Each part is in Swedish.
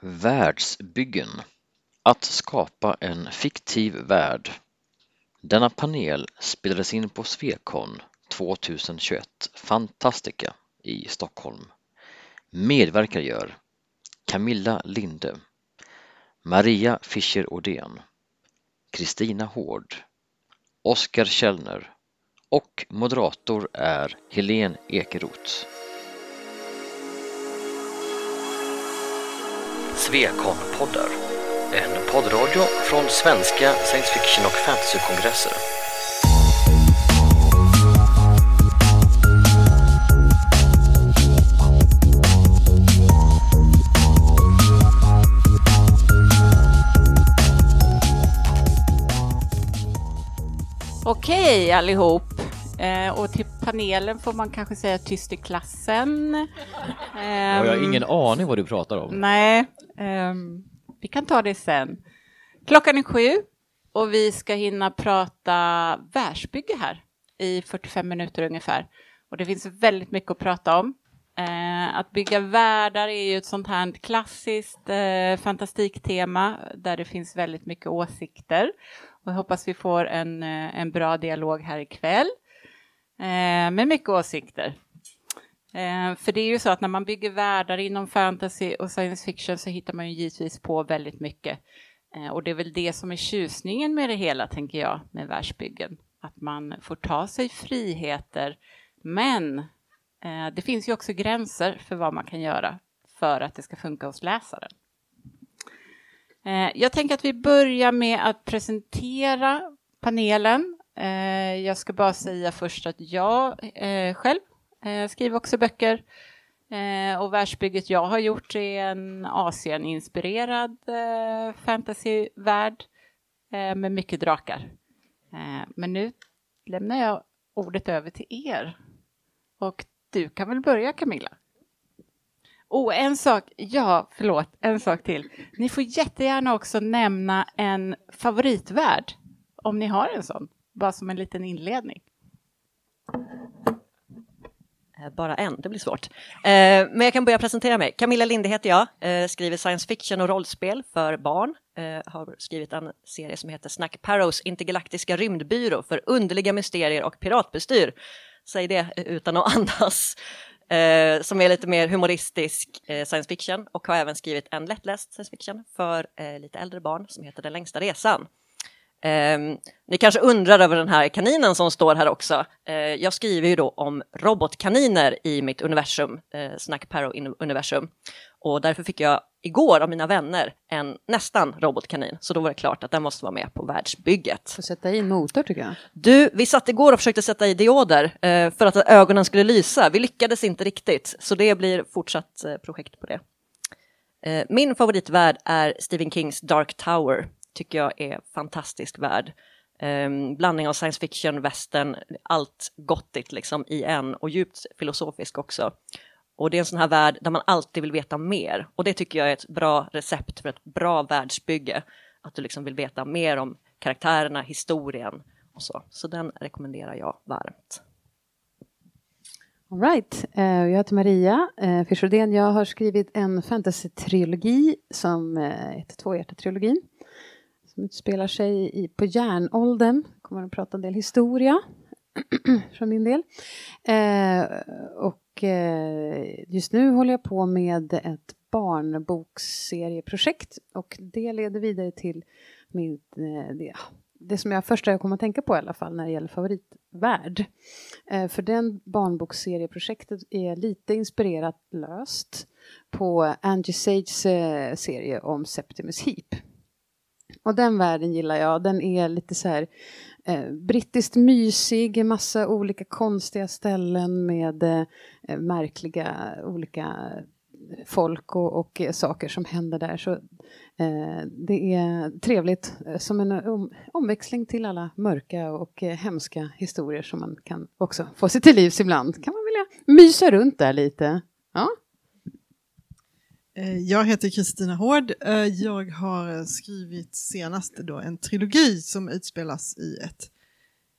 Världsbyggen Att skapa en fiktiv värld. Denna panel spelades in på Svekon 2021 Fantastica i Stockholm. Medverkar gör Camilla Linde, Maria Fischer Odén, Kristina Hård, Oskar Källner och moderator är Helene Ekeroth. Svekon-poddar, en poddradio från svenska science fiction och fantasykongresser. Okej allihop. Eh, och till panelen får man kanske säga tyst i klassen. Jag har ingen aning vad du pratar om. Nej, ehm, vi kan ta det sen. Klockan är sju och vi ska hinna prata världsbygge här i 45 minuter ungefär. Och det finns väldigt mycket att prata om. Eh, att bygga världar är ju ett sånt här klassiskt eh, fantastiktema där det finns väldigt mycket åsikter. Och jag hoppas vi får en, eh, en bra dialog här ikväll eh, med mycket åsikter. Eh, för det är ju så att när man bygger världar inom fantasy och science fiction så hittar man ju givetvis på väldigt mycket. Eh, och det är väl det som är tjusningen med det hela, tänker jag, med världsbyggen. Att man får ta sig friheter, men eh, det finns ju också gränser för vad man kan göra för att det ska funka hos läsaren. Eh, jag tänker att vi börjar med att presentera panelen. Eh, jag ska bara säga först att jag eh, själv eh, skriver också böcker eh, och världsbygget jag har gjort är en Asien-inspirerad eh, fantasyvärld med mycket drakar. Men nu lämnar jag ordet över till er. Och du kan väl börja Camilla? Och en sak, ja, förlåt, en sak till. Ni får jättegärna också nämna en favoritvärld, om ni har en sån, bara som en liten inledning. Eh, bara en, det blir svårt. Eh, men jag kan börja presentera mig. Camilla Linde heter jag, eh, skriver science fiction och rollspel för barn. Har skrivit en serie som heter Snack Parrows intergalaktiska rymdbyrå för underliga mysterier och piratbestyr. Säg det utan att andas eh, som är lite mer humoristisk eh, science fiction och har även skrivit en lättläst science fiction för eh, lite äldre barn som heter Den längsta resan. Um, ni kanske undrar över den här kaninen som står här också. Uh, jag skriver ju då om robotkaniner i mitt universum, uh, Snack Parrow-universum. Och därför fick jag igår av mina vänner en nästan robotkanin, så då var det klart att den måste vara med på världsbygget. Får sätta i en motor tycker jag. Du, vi satt igår och försökte sätta i dioder uh, för att ögonen skulle lysa. Vi lyckades inte riktigt, så det blir fortsatt projekt på det. Min favoritvärld är Stephen Kings Dark Tower tycker jag är fantastisk värld. Um, blandning av science fiction, western, allt gottigt liksom i en och djupt filosofisk också. Och det är en sån här värld där man alltid vill veta mer och det tycker jag är ett bra recept för ett bra världsbygge. Att du liksom vill veta mer om karaktärerna, historien och så. Så den rekommenderar jag varmt. All right. Eh, jag heter Maria eh, Fischerdén. Jag har skrivit en fantasy-trilogi som eh, heter Tvåhjärtat-trilogin som utspelar sig i, på järnåldern. kommer att prata en del historia från min del. Eh, och eh, just nu håller jag på med ett barnboksserieprojekt och det leder vidare till min, eh, det, det som jag första kom att tänka på i alla fall när det gäller favoritvärld. Eh, för den barnboksserieprojektet är lite inspirerat löst på Angie Sages eh, serie om Septimus Heap och den världen gillar jag. Den är lite så här eh, brittiskt mysig, massa olika konstiga ställen med eh, märkliga olika folk och, och, saker som händer där. Så eh, det är trevligt eh, som en om, omväxling till alla mörka och eh, hemska historier som man kan också få sig till livs ibland. Kan man vilja mysa runt där lite. Ja. Eh, jag heter Kristina Hård. Eh, jag har skrivit senast då en trilogi som utspelas i ett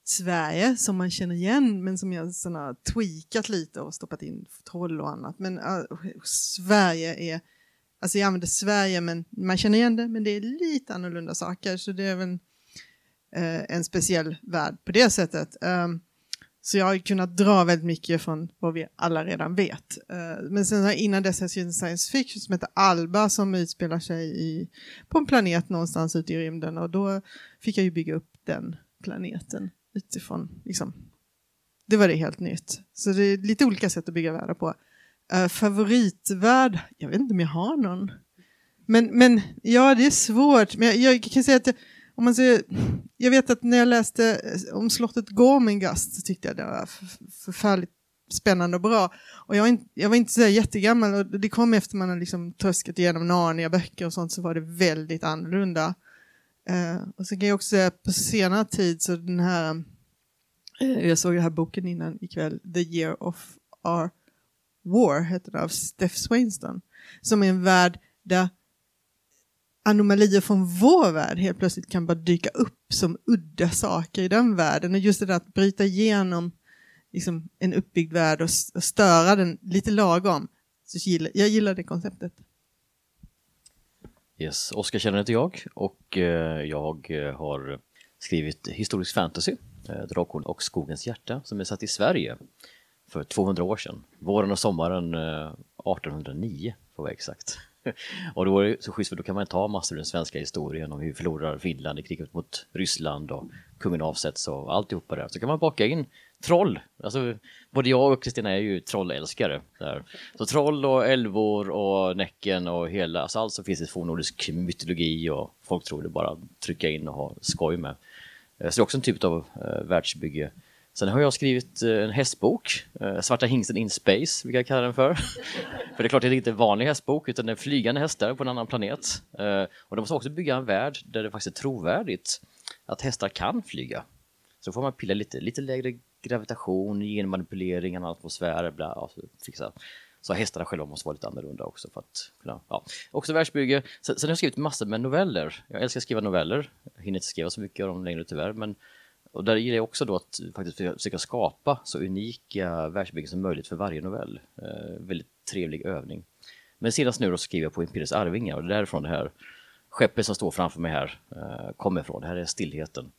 Sverige som man känner igen men som jag såna tweakat lite och stoppat in troll och annat. Men uh, Sverige är alltså jag använder Sverige men man känner igen det men det är lite annorlunda saker så det är väl eh, en speciell värld på det sättet. Um, så jag har kunnat dra väldigt mycket från vad vi alla redan vet. Eh, men sen innan dess har jag skrivit en science fiction som heter Alba som utspelar sig i, på en planet någonstans ute i rymden och då fick jag ju bygga upp den planeten utifrån liksom, det var det helt nytt. Så det är lite olika sätt att bygga världar på. Uh, favoritvärld? Jag vet inte om jag har någon. Men, men ja, det är svårt. Men jag, jag kan säga att om man säger, jag vet att när jag läste eh, om slottet Gormengast så tyckte jag det var förfärligt spännande och bra. Och jag var inte, jag var inte så jättegammal och det kom efter man hade liksom tröskat igenom Narnia-böcker och sånt så var det väldigt annorlunda. Eh, och så kan jag också säga på senare tid så den här Eh, jag såg den här boken innan ikväll, The Year of Our War, heter den, av Steph Swainston, som är en värld där anomalier från vår värld helt plötsligt kan bara dyka upp som udda saker i den världen. Och just det där att bryta igenom liksom, en uppbyggd värld och, och störa den lite lagom. Så gillar, jag gillar det konceptet. Yes, Oskar känner heter jag och eh, jag eh, har skrivit historisk fantasy Eh, Drakon och skogens hjärta som är satt i Sverige för 200 år sedan. Våren och sommaren 1809 för att vara exakt. Och då är det så schysst för då kan man ta massor av den svenska historien om hur vi förlorar Finland i kriget mot Ryssland och kungen avsätts och alltihopa där. Så kan man baka in troll. Alltså, både jag och Kristina är ju trollälskare. Där. Så troll och älvor och Näcken och hela, alltså allt som finns i fornnordisk mytologi och folk tror det bara trycka in och ha skoj med. Eh, så det är också en typ av eh, världsbygge. Sen har jag skrivit eh, en hästbok, eh, Svarta hingsten in space, vilka jag kallar den för. för det är klart att det inte en vanlig hästbok, utan det är flygande hästar på en annan planet. Eh, och de måste också bygga en värld där det faktiskt är trovärdigt att hästar kan flyga. Så får man pilla lite, lite lägre gravitation, genmanipulering, atmosfär, bla, alltså, fixa. Så hästarna själva måste vara lite annorlunda också för att kunna, ja. Också världsbygge. Sen, sen har jag skrivit massor med noveller. Jag älskar att skriva noveller. Jag hinner inte skriva så mycket av dem längre tyvärr, men och där gillar jag också då att faktiskt försöka skapa så unika världsbyggen som möjligt för varje novell. Eh, väldigt trevlig övning. Men senast nu då skriver jag på Imperiets Arvingar och det är därifrån det här skeppet som står framför mig här eh, kommer ifrån. Det här är stillheten.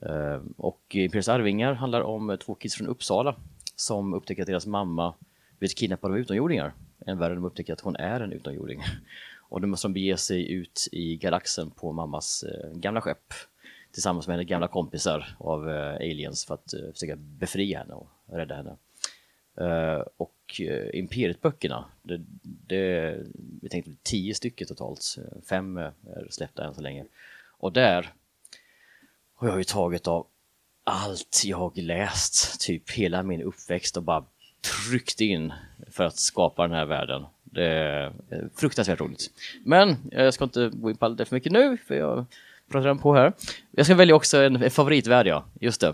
Eh, och Imperiets Arvingar handlar om eh, två kids från Uppsala som upptäcker att deras mamma blivit kidnappad av utomjordingar. Än värre de upptäcker att hon är en utomjording. Och då måste de bege sig ut i galaxen på mammas eh, gamla skepp tillsammans med hennes gamla kompisar av eh, aliens för att eh, försöka befria henne och rädda henne. Uh, och uh, Imperiet-böckerna, det, det, vi tänkte tio stycken totalt, fem är släppta än så länge. Och där har jag ju tagit av allt jag läst, typ hela min uppväxt och bara tryckt in för att skapa den här världen. Det är fruktansvärt roligt. Men jag ska inte gå in på allt det för mycket nu, för jag pratar den på här. Jag ska välja också en, en favoritvärld, ja. Just det.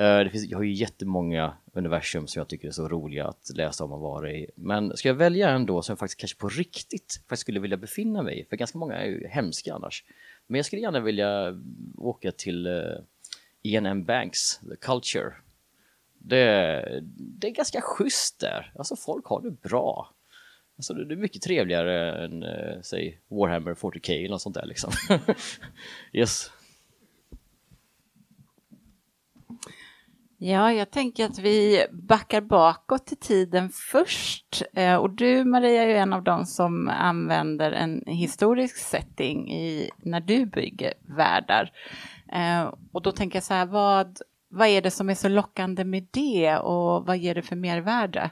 Uh, det finns, jag har ju jättemånga universum som jag tycker är så roliga att läsa om och vara i. Men ska jag välja en då som jag faktiskt kanske på riktigt faktiskt skulle vilja befinna mig i? För ganska många är ju hemska annars. Men jag skulle gärna vilja åka till eh, uh, Ian M. Banks, The Culture, det, det är ganska schysst där. Alltså folk har det bra. Alltså det är mycket trevligare än, eh, säg, Warhammer 40K eller något sånt där liksom. yes. Ja, jag tänker att vi backar bakåt i tiden först. Eh, och du, Maria, är ju en av dem som använder en historisk setting i, när du bygger världar. Eh, och då tänker jag så här, vad, vad är det som är så lockande med det och vad ger det för mervärde?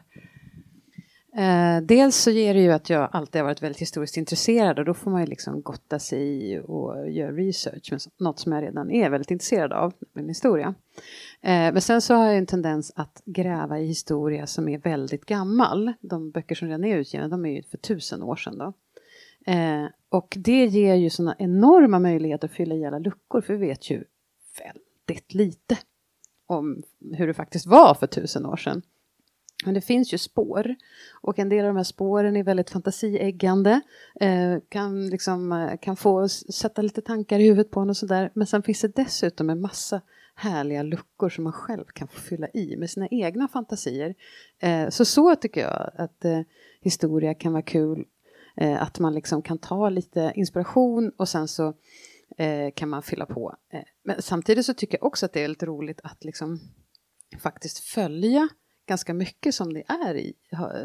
Eh, dels så ger det ju att jag alltid har varit väldigt historiskt intresserad och då får man ju liksom gotta sig i och göra research med något som jag redan är väldigt intresserad av, min historia. Eh, men sen så har jag en tendens att gräva i historia som är väldigt gammal. De böcker som redan är utgivna, de är ju för tusen år sedan då. Eh, och det ger ju sådana enorma möjligheter att fylla i alla luckor, för vi vet ju väldigt lite om hur det faktiskt var för tusen år sedan. Men det finns ju spår och en del av de här spåren är väldigt fantasieggande, eh, kan, liksom, eh, kan få sätta lite tankar i huvudet på en och sådär. Men sen finns det dessutom en massa härliga luckor som man själv kan få fylla i med sina egna fantasier. Eh, så så tycker jag att eh, historia kan vara kul Eh, att man liksom kan ta lite inspiration och sen så eh, kan man fylla på. Eh, men samtidigt så tycker jag också att det är lite roligt att liksom faktiskt följa ganska mycket som det är i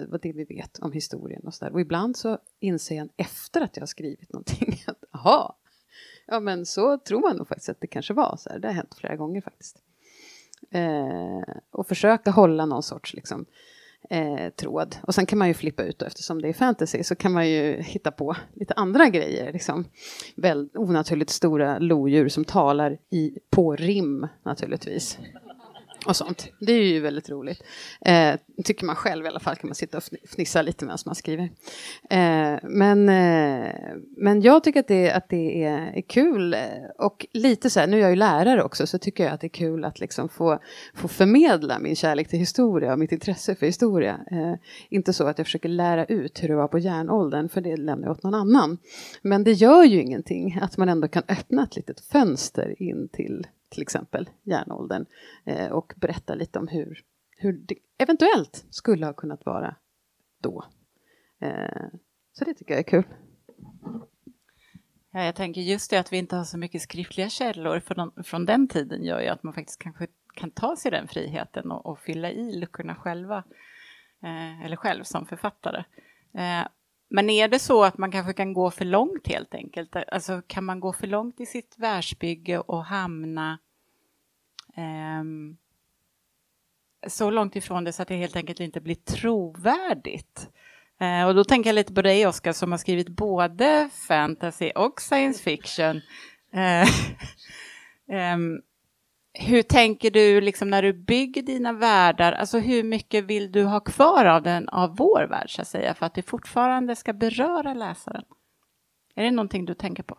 vad det vi vet om historien och så där. Och ibland så inser jag efter att jag har skrivit någonting att aha, ja men så tror man nog faktiskt att det kanske var så här. Det har hänt flera gånger faktiskt. Eh, och försöka hålla någon sorts liksom, eh, tråd. Och sen kan man ju flippa ut då, eftersom det är fantasy så kan man ju hitta på lite andra grejer. Liksom. Väl, onaturligt stora lodjur som talar i, på rim naturligtvis och sånt. Det är ju väldigt roligt. Eh, tycker man själv i alla fall, kan man sitta och fnissa lite medan man skriver. Eh, men, eh, men jag tycker att det, att det är, är kul och lite så här, nu är jag ju lärare också, så tycker jag att det är kul att liksom få, få förmedla min kärlek till historia och mitt intresse för historia. Eh, inte så att jag försöker lära ut hur det var på järnåldern, för det lämnar jag åt någon annan. Men det gör ju ingenting att man ändå kan öppna ett litet fönster in till till exempel järnåldern eh, och berätta lite om hur, hur det eventuellt skulle ha kunnat vara då. Eh, så det tycker jag är kul. Ja, jag tänker just det att vi inte har så mycket skriftliga källor från, från den tiden gör ju att man faktiskt kanske kan ta sig den friheten och, och fylla i luckorna själva, eh, eller själv som författare. Eh, men är det så att man kanske kan gå för långt helt enkelt? Alltså kan man gå för långt i sitt världsbygge och hamna um, så långt ifrån det så att det helt enkelt inte blir trovärdigt? Uh, och då tänker jag lite på dig Oskar som har skrivit både fantasy och science fiction. Uh, um, hur tänker du liksom när du bygger dina världar? Alltså hur mycket vill du ha kvar av den av vår värld så att säga för att det fortfarande ska beröra läsaren? Är det någonting du tänker på?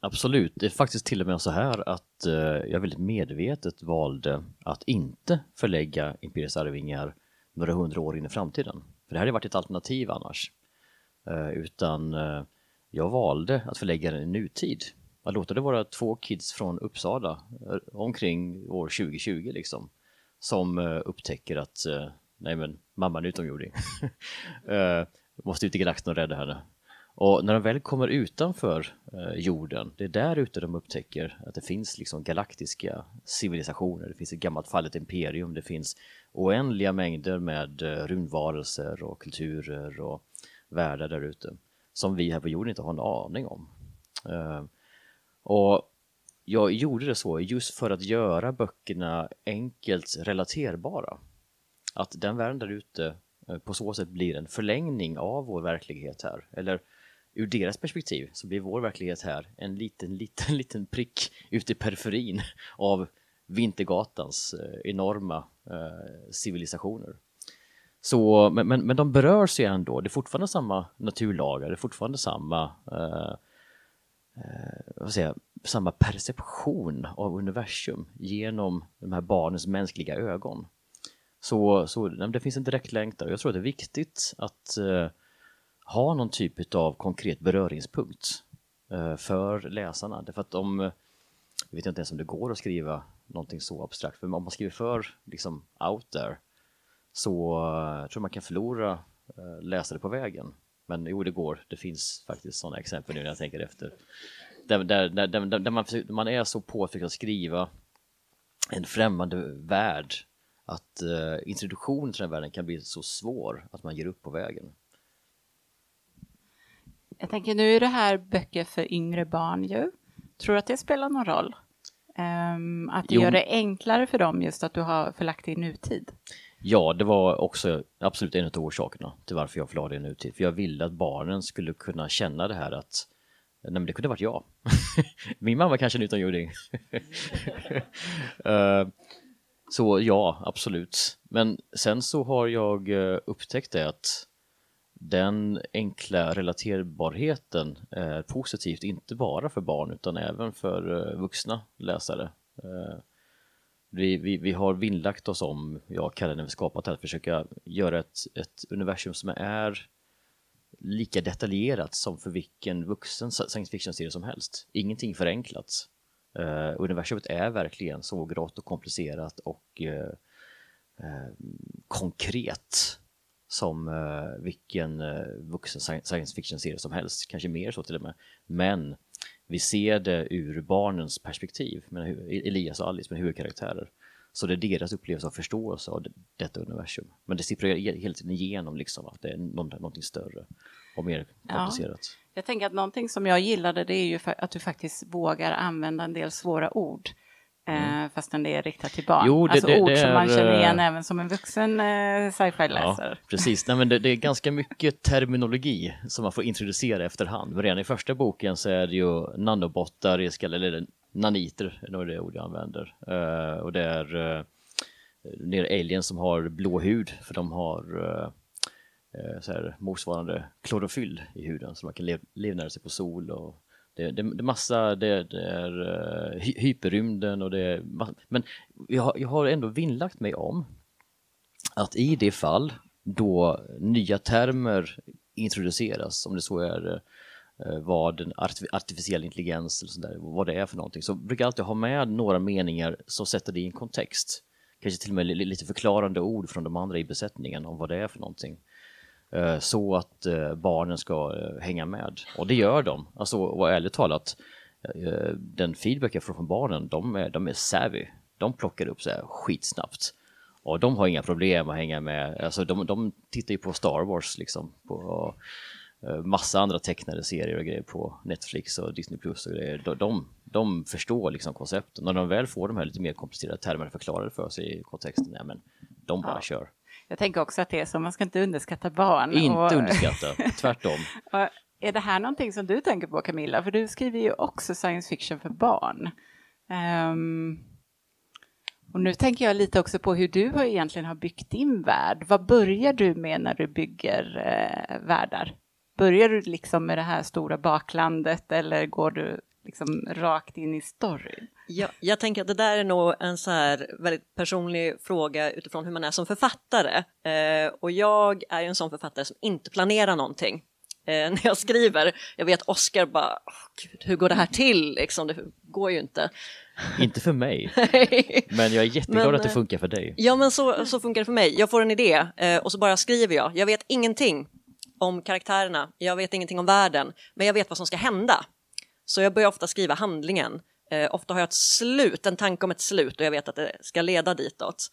Absolut, det är faktiskt till och med så här att eh, jag väldigt medvetet valde att inte förlägga Imperiets Arvingar några hundra år in i framtiden. För det hade varit ett alternativ annars. Eh, utan eh, jag valde att förlägga den i nutid att låta det vara två kids från Uppsala eh, omkring år 2020 liksom som uh, upptäcker att uh, nej men mamman är utomjording. måste ut i galaxen och rädda henne. Och när de väl kommer utanför jorden, det är där ute de upptäcker att det finns liksom galaktiska civilisationer, det finns ett gammalt fallet imperium, det finns oändliga mängder med rymdvarelser och kulturer och världar där ute som vi här på jorden inte har en aning om. Och jag gjorde det så just för att göra böckerna enkelt relaterbara. Att den världen där ute eh, på så sätt blir en förlängning av vår verklighet här. Eller ur deras perspektiv så blir vår verklighet här en liten, liten, liten prick ute i periferin av Vintergatans eh, enorma eh, civilisationer. Så, men, men, men de berörs ju ändå, det är fortfarande samma naturlagar, det är fortfarande samma eh, Eh, vad säger, samma perception av universum genom de här barnens mänskliga ögon. Så, så det finns en direkt längtan och jag tror att det är viktigt att eh, ha någon typ av konkret beröringspunkt eh, för läsarna. Därför att om, jag vet inte ens om det går att skriva någonting så abstrakt, för om man skriver för liksom out there så uh, tror man kan förlora eh, läsare på vägen. Men jo, det går. Det finns faktiskt sådana exempel nu när jag tänker efter. Där, där, där, där, där man, man är så påtryckt att skriva en främmande värld att uh, introduktionen till den världen kan bli så svår att man ger upp på vägen. Jag tänker nu är det här böcker för yngre barn ju. Tror du att det spelar någon roll? Um, att det jo. gör det enklare för dem just att du har förlagt det i nutid? Ja, det var också absolut en av orsakerna till varför jag förlade en nutid. För jag ville att barnen skulle kunna känna det här att Nej men det kunde varit jag. Min mamma kanske är en utomjording. uh, så ja, absolut. Men sen så har jag eh, upptäckt det att den enkla relaterbarheten är positivt, inte bara för barn utan även för eh, vuxna läsare. Vi, vi, vi, har vinnlagt oss om, jag och Kalle, när vi skapat det här, att försöka göra ett, ett universum som är lika detaljerat som för vilken vuxen science fiction-serie som helst. Ingenting förenklat. Uh, eh, universumet är verkligen så grått och komplicerat och uh, uh, konkret som vilken vuxen science fiction-serie som helst, kanske mer så till och med. Men vi ser det ur barnens perspektiv, men Elias och Alice med huvudkaraktärer. Så det är deras upplevelse och förståelse av detta universum. Men det sipprar hela tiden igenom liksom att det är någonting större och mer komplicerat. Ja. Jag tänker att någonting som jag gillade det är ju att du faktiskt vågar använda en del svåra ord. Mm. Eh, fastän det är riktat till barn. Jo, det, alltså det, ord det som man känner igen äh... även som en vuxen eh, sci-fi-läsare. Ja, precis, Nej, men det, det, är ganska mycket terminologi som man får introducera efterhand. Men redan i första boken så är det ju nanobottar, eller naniter, är nog det ord jag använder. Och det är, det är aliens som har blå hud för de har så här, motsvarande klorofyll i huden så man kan lev, levnära sig på sol och det, det, det är massa, det, det är uh, hyperrymden och det är men jag har, jag har ändå vinnlagt mig om att i det fall då nya termer introduceras, om det så är uh, vad en artificiell intelligens eller sådär, vad det är för någonting, så brukar jag alltid ha med några meningar som sätter det i en kontext. Kanske till och med lite förklarande ord från de andra i besättningen om vad det är för någonting. Eh, så att eh, barnen ska eh, hänga med. Och det gör de. Alltså, och ärligt talat, den feedback jag får från barnen, de är, de är savvy. De plockar upp så här skitsnabbt. Och de har inga problem att hänga med. Alltså, de, de tittar ju på Star Wars liksom. På, massa andra tecknade serier och grejer på Netflix och Disney Plus och grejer. De, de, de förstår liksom koncepten. När de väl får de här lite mer komplicerade termerna förklarade för sig i kontexten, ja men de bara ja. kör. Jag tänker också att det är så, man ska inte underskatta barn. Inte och... underskatta, tvärtom. är det här någonting som du tänker på Camilla? För du skriver ju också science fiction för barn. Um... Och nu tänker jag lite också på hur du har egentligen har byggt din värld. Vad börjar du med när du bygger eh, världar? Börjar du liksom med det här stora baklandet eller går du liksom rakt in i storyn? Ja, jag tänker att det där är nog en så här väldigt personlig fråga utifrån hur man är som författare. Eh, och jag är ju en sån författare som inte planerar någonting. Eh, när jag skriver, jag vet Oscar bara, oh, Gud, hur går det här till? Liksom, det går ju inte. Inte för mig, men jag är jätteglad men, att det eh, funkar för dig. Ja, men så, så funkar det för mig. Jag får en idé eh, och så bara skriver jag. Jag vet ingenting om karaktärerna, jag vet ingenting om världen, men jag vet vad som ska hända. Så jag börjar ofta skriva handlingen. Eh, ofta har jag ett slut, en tanke om ett slut och jag vet att det ska leda ditåt.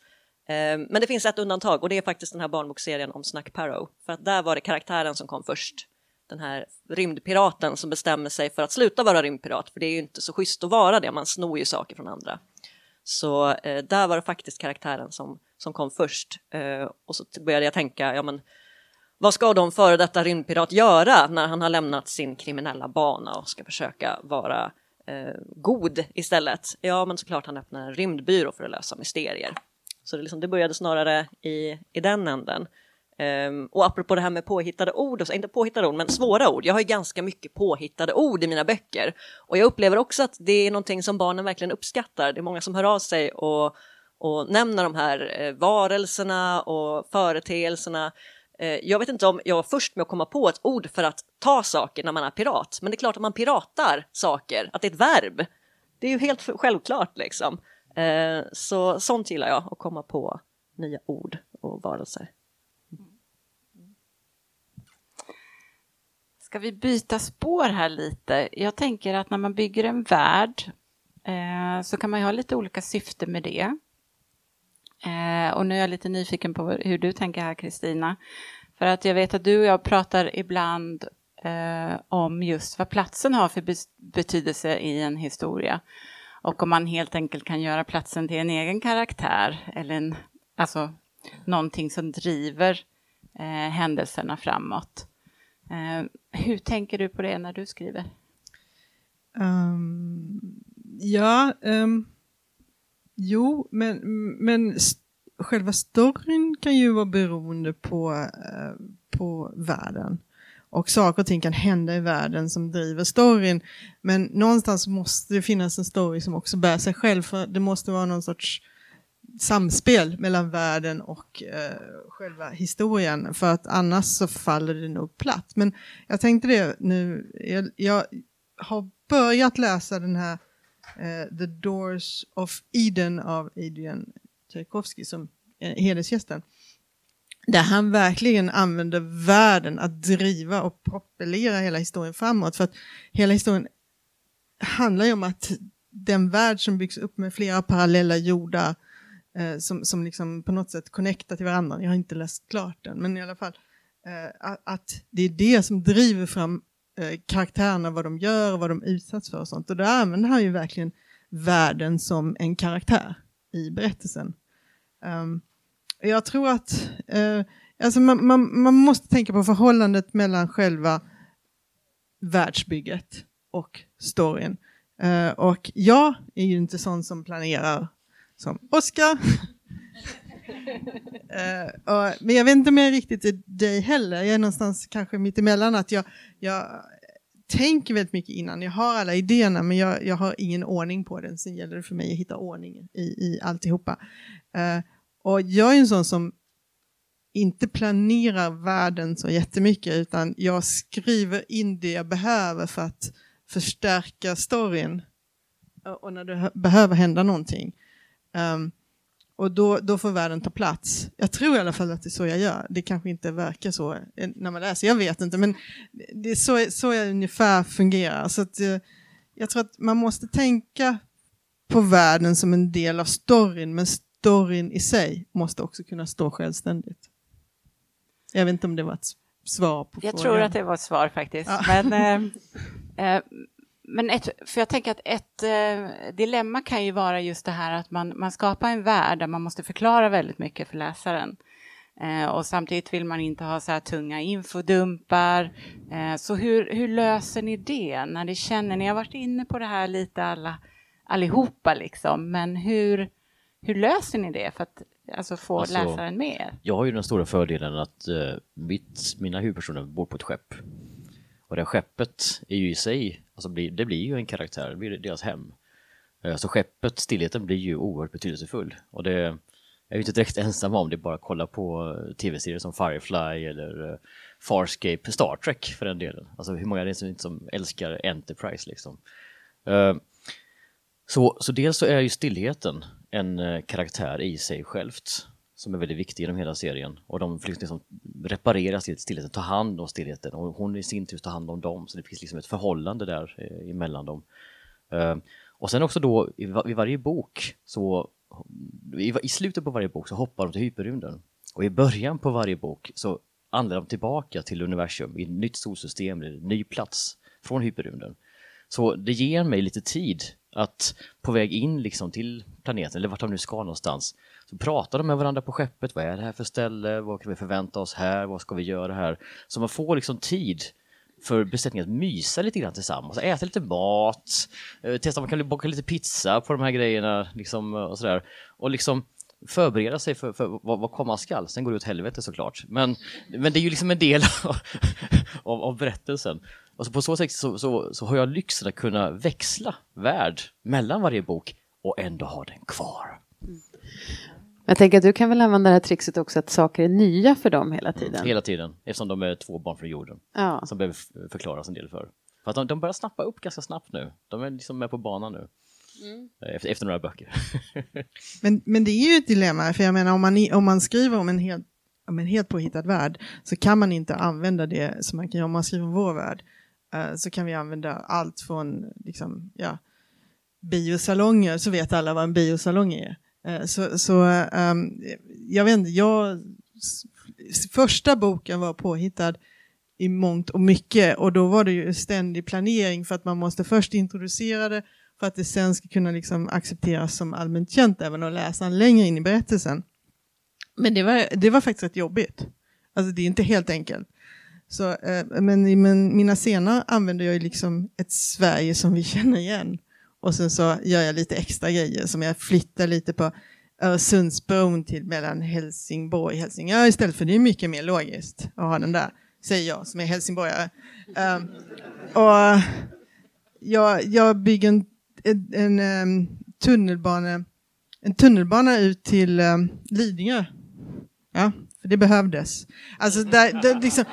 Eh, men det finns ett undantag och det är faktiskt den här barnbokserien om Snack Parrow. För att där var det karaktären som kom först. Den här rymdpiraten som bestämmer sig för att sluta vara rymdpirat, för det är ju inte så schysst att vara det, man snor ju saker från andra. Så eh, där var det faktiskt karaktären som, som kom först. Eh, och så började jag tänka, ja men vad ska då en före detta rymdpirat göra när han har lämnat sin kriminella bana och ska försöka vara eh, god istället? Ja, men såklart han öppnar en rymdbyrå för att lösa mysterier. Så det, liksom, det började snarare i, i den änden. Um, och apropå det här med påhittade ord, inte påhittade ord, men svåra ord. Jag har ju ganska mycket påhittade ord i mina böcker. Och jag upplever också att det är någonting som barnen verkligen uppskattar. Det är många som hör av sig och, och nämner de här eh, varelserna och företeelserna Eh, jag vet inte om jag var först med att komma på ett ord för att ta saker när man är pirat, men det är klart att man piratar saker, att det är ett verb. Det är ju helt självklart liksom. Eh, så sånt gillar jag, att komma på nya ord och varelser. Ska vi byta spår här lite? Jag tänker att när man bygger en värld eh, så kan man ju ha lite olika syfte med det. Eh, och nu är jag lite nyfiken på hur du tänker här, Kristina. För att jag vet att du och jag pratar ibland eh, om just vad platsen har för betydelse i en historia. Och om man helt enkelt kan göra platsen till en egen karaktär eller en, alltså någonting som driver eh, händelserna framåt. Eh, hur tänker du på det när du skriver? Um, ja, um Jo, men, men själva storyn kan ju vara beroende på, eh, på världen. Och saker och ting kan hända i världen som driver storyn. Men någonstans måste det finnas en story som också bär sig själv. För det måste vara någon sorts samspel mellan världen och eh, själva historien. För att annars så faller det nog platt. Men jag tänkte det nu, jag, jag har börjat läsa den här Eh, The Doors of Eden av Adrian Tchaikovsky som är hedersgästen. där han verkligen använder världen att driva och propellera hela historien framåt. För att hela historien handlar ju om att den värld som byggs upp med flera parallella jordar eh, som, som liksom på något sätt connectar till varandra. Jag har inte läst klart den, men i alla fall eh, att det är det som driver fram eh, karaktärerna, vad de gör, vad de utsätts för och sånt. Och då använder han ju verkligen världen som en karaktär i berättelsen. Um, jag tror att eh, alltså man, man, man måste tänka på förhållandet mellan själva världsbygget och storyn. Uh, och jag är ju inte sån som planerar som Oskar. uh, eh, och, men jag vet inte om jag är riktigt är dig heller. Jag är någonstans kanske mittemellan att jag, jag tänker väldigt mycket innan. Jag har alla idéerna men jag, jag har ingen ordning på den. Sen gäller det för mig att hitta ordning i, i alltihopa. Uh, och jag är en sån som inte planerar världen så jättemycket utan jag skriver in det jag behöver för att förstärka storyn eh, och när det behöver hända någonting. Um, och då, då får världen ta plats. Jag tror i alla fall att det är så jag gör. Det kanske inte verkar så eh, när man läser, jag vet inte, men det är så, så jag ungefär fungerar. Så att, eh, jag tror att man måste tänka på världen som en del av storyn, men storyn i sig måste också kunna stå självständigt. Jag vet inte om det var ett svar på jag frågan. tror att det var ett svar faktiskt. Ja. Men, eh, eh, men ett, för jag tänker att ett eh, dilemma kan ju vara just det här att man, man skapar en värld där man måste förklara väldigt mycket för läsaren. Eh, och samtidigt vill man inte ha så här tunga infodumpar. Eh, så hur, hur löser ni det när ni känner, ni har varit inne på det här lite alla, allihopa liksom, men hur, hur löser ni det för att alltså, få alltså, läsaren med er? Jag har ju den stora fördelen att uh, mitt, mina huvudpersoner bor på ett skepp. Och det skeppet är ju i sig, alltså det blir ju en karaktär, det blir deras hem. Eh, så skeppet, stillheten, blir ju oerhört betydelsefull. Och det är jag inte direkt ensam om det, är bara att kolla på eh, tv-serier som Firefly eller eh, Farscape, Star Trek för den delen. Alltså hur många är det som, som älskar Enterprise liksom? Så, så dels så är ju stillheten en karaktär i sig självt som är väldigt viktig genom hela serien och de får liksom, liksom reparera stillheten, ta hand om stillheten och hon i sin tur tar hand om dem så det finns liksom ett förhållande där eh, emellan dem. Eh, och sen också då i, i varje bok så i, i, slutet på varje bok så hoppar de till hyperrymden och i början på varje bok så anländer de tillbaka till universum i ett nytt solsystem, en ny plats från hyperrymden. Så det ger mig lite tid att på väg in liksom till planeten, eller vart de nu ska någonstans, så pratar de med varandra på skeppet. Vad är det här för ställe? Vad kan vi förvänta oss här? Vad ska vi göra här? Så man får liksom tid för besättningen att mysa lite grann tillsammans, äta lite mat, eh, testa om man kan baka lite pizza på de här grejerna liksom, och sådär. Och liksom förbereda sig för, för vad, vad komma skall. Sen går det åt helvete såklart. Men, men det är ju liksom en del av, av, av berättelsen. Och så på så sätt så, så, så har jag lyxen att kunna växla värld mellan varje bok och ändå ha den kvar. Mm. Jag tänker att du kan väl använda det här trixet också att saker är nya för dem hela tiden? Mm, hela tiden, eftersom de är två barn från jorden. Ja. Som behöver förklaras en del för. För att de, de börjar snappa upp ganska snabbt nu. De är liksom med på banan nu. Mm. Efter, efter, några böcker. men, men det är ju ett dilemma, för jag menar om man, om man skriver om en helt, om en helt påhittad värld så kan man inte använda det som man kan göra om man skriver om vår värld. Uh, så kan vi använda allt från liksom, ja, biosalonger, så vet alla vad en biosalong är. Eh, så så ehm, jag vet inte, jag, första boken var påhittad i mångt och mycket och då var det ju ständig planering för att man måste först introducera det för att det sen ska kunna liksom accepteras som allmänt känt även att läsa längre in i berättelsen. Men det var, det var faktiskt rätt jobbigt. Alltså det är inte helt enkelt. Så, eh, men i men, mina scener använder jag liksom ett Sverige som vi känner igen. Och sen så gör jag lite extra grejer som jag flyttar lite på Öresundsbron till mellan Helsingborg och Helsingör istället för det är mycket mer logiskt att ha den där, säger jag som är helsingborgare. Um, och jag, jag bygger en en, en um, tunnelbana, en tunnelbana ut till um, Lidingö. Ja, för det behövdes. Alltså, där, där, liksom,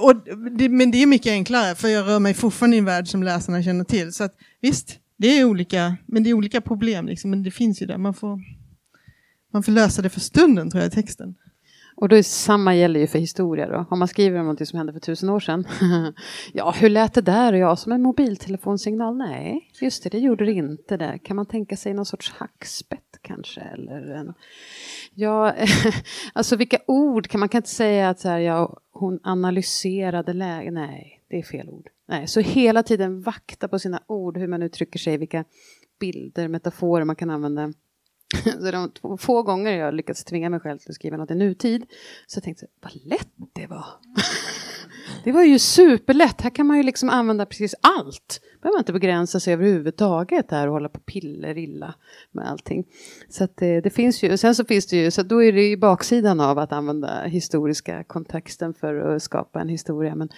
och det, men det är mycket enklare, för jag rör mig fortfarande i en värld som läsarna känner till. Så att, visst, det är olika, men det är olika problem, liksom, men det finns ju där. Man får, man får lösa det för stunden, tror jag, i texten. Och då är samma gäller ju för historia då. Om man skriver om något som hände för tusen år sedan. ja, hur lät det där? Ja, som en mobiltelefonsignal? Nej, just det, det gjorde det inte där. Kan man tänka sig någon sorts hackspett kanske? Eller en... Ja, alltså vilka ord kan man kan inte säga att så här, ja, hon analyserade läget. Nej, det är fel ord. Nej, så hela tiden vakta på sina ord, hur man uttrycker sig, vilka bilder, metaforer man kan använda. Så de två, få gånger jag lyckats tvinga mig själv till att skriva något i nutid så jag tänkte jag, vad lätt det var. det var ju superlätt, här kan man ju liksom använda precis allt. behöver man inte begränsa sig överhuvudtaget här och hålla på piller illa med allting. Så att det, det finns ju, sen så finns det ju, så då är det ju baksidan av att använda historiska kontexten för att skapa en historia. Men